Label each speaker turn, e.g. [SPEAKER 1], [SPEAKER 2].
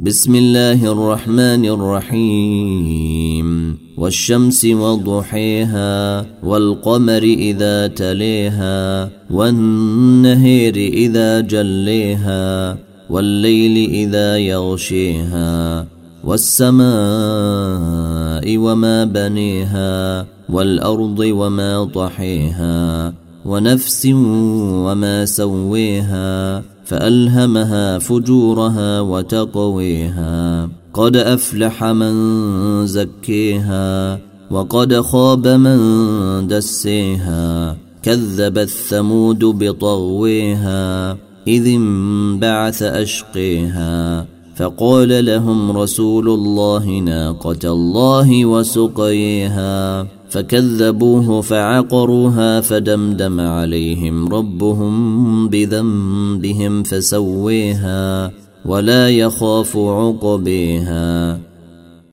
[SPEAKER 1] بسم الله الرحمن الرحيم. والشمس وضحيها والقمر إذا تليها والنهير إذا جليها والليل إذا يغشيها والسماء وما بنيها والأرض وما طحيها ونفس وما سويها فألهمها فجورها وتقويها. قد أفلح من زكيها وقد خاب من دسيها. كذب الثمود بطغويها إذ انبعث أشقيها. فقال لهم رسول الله ناقة الله وسقيها. فكذبوه فعقروها فدمدم عليهم ربهم بذنبهم فسويها ولا يخاف عقبيها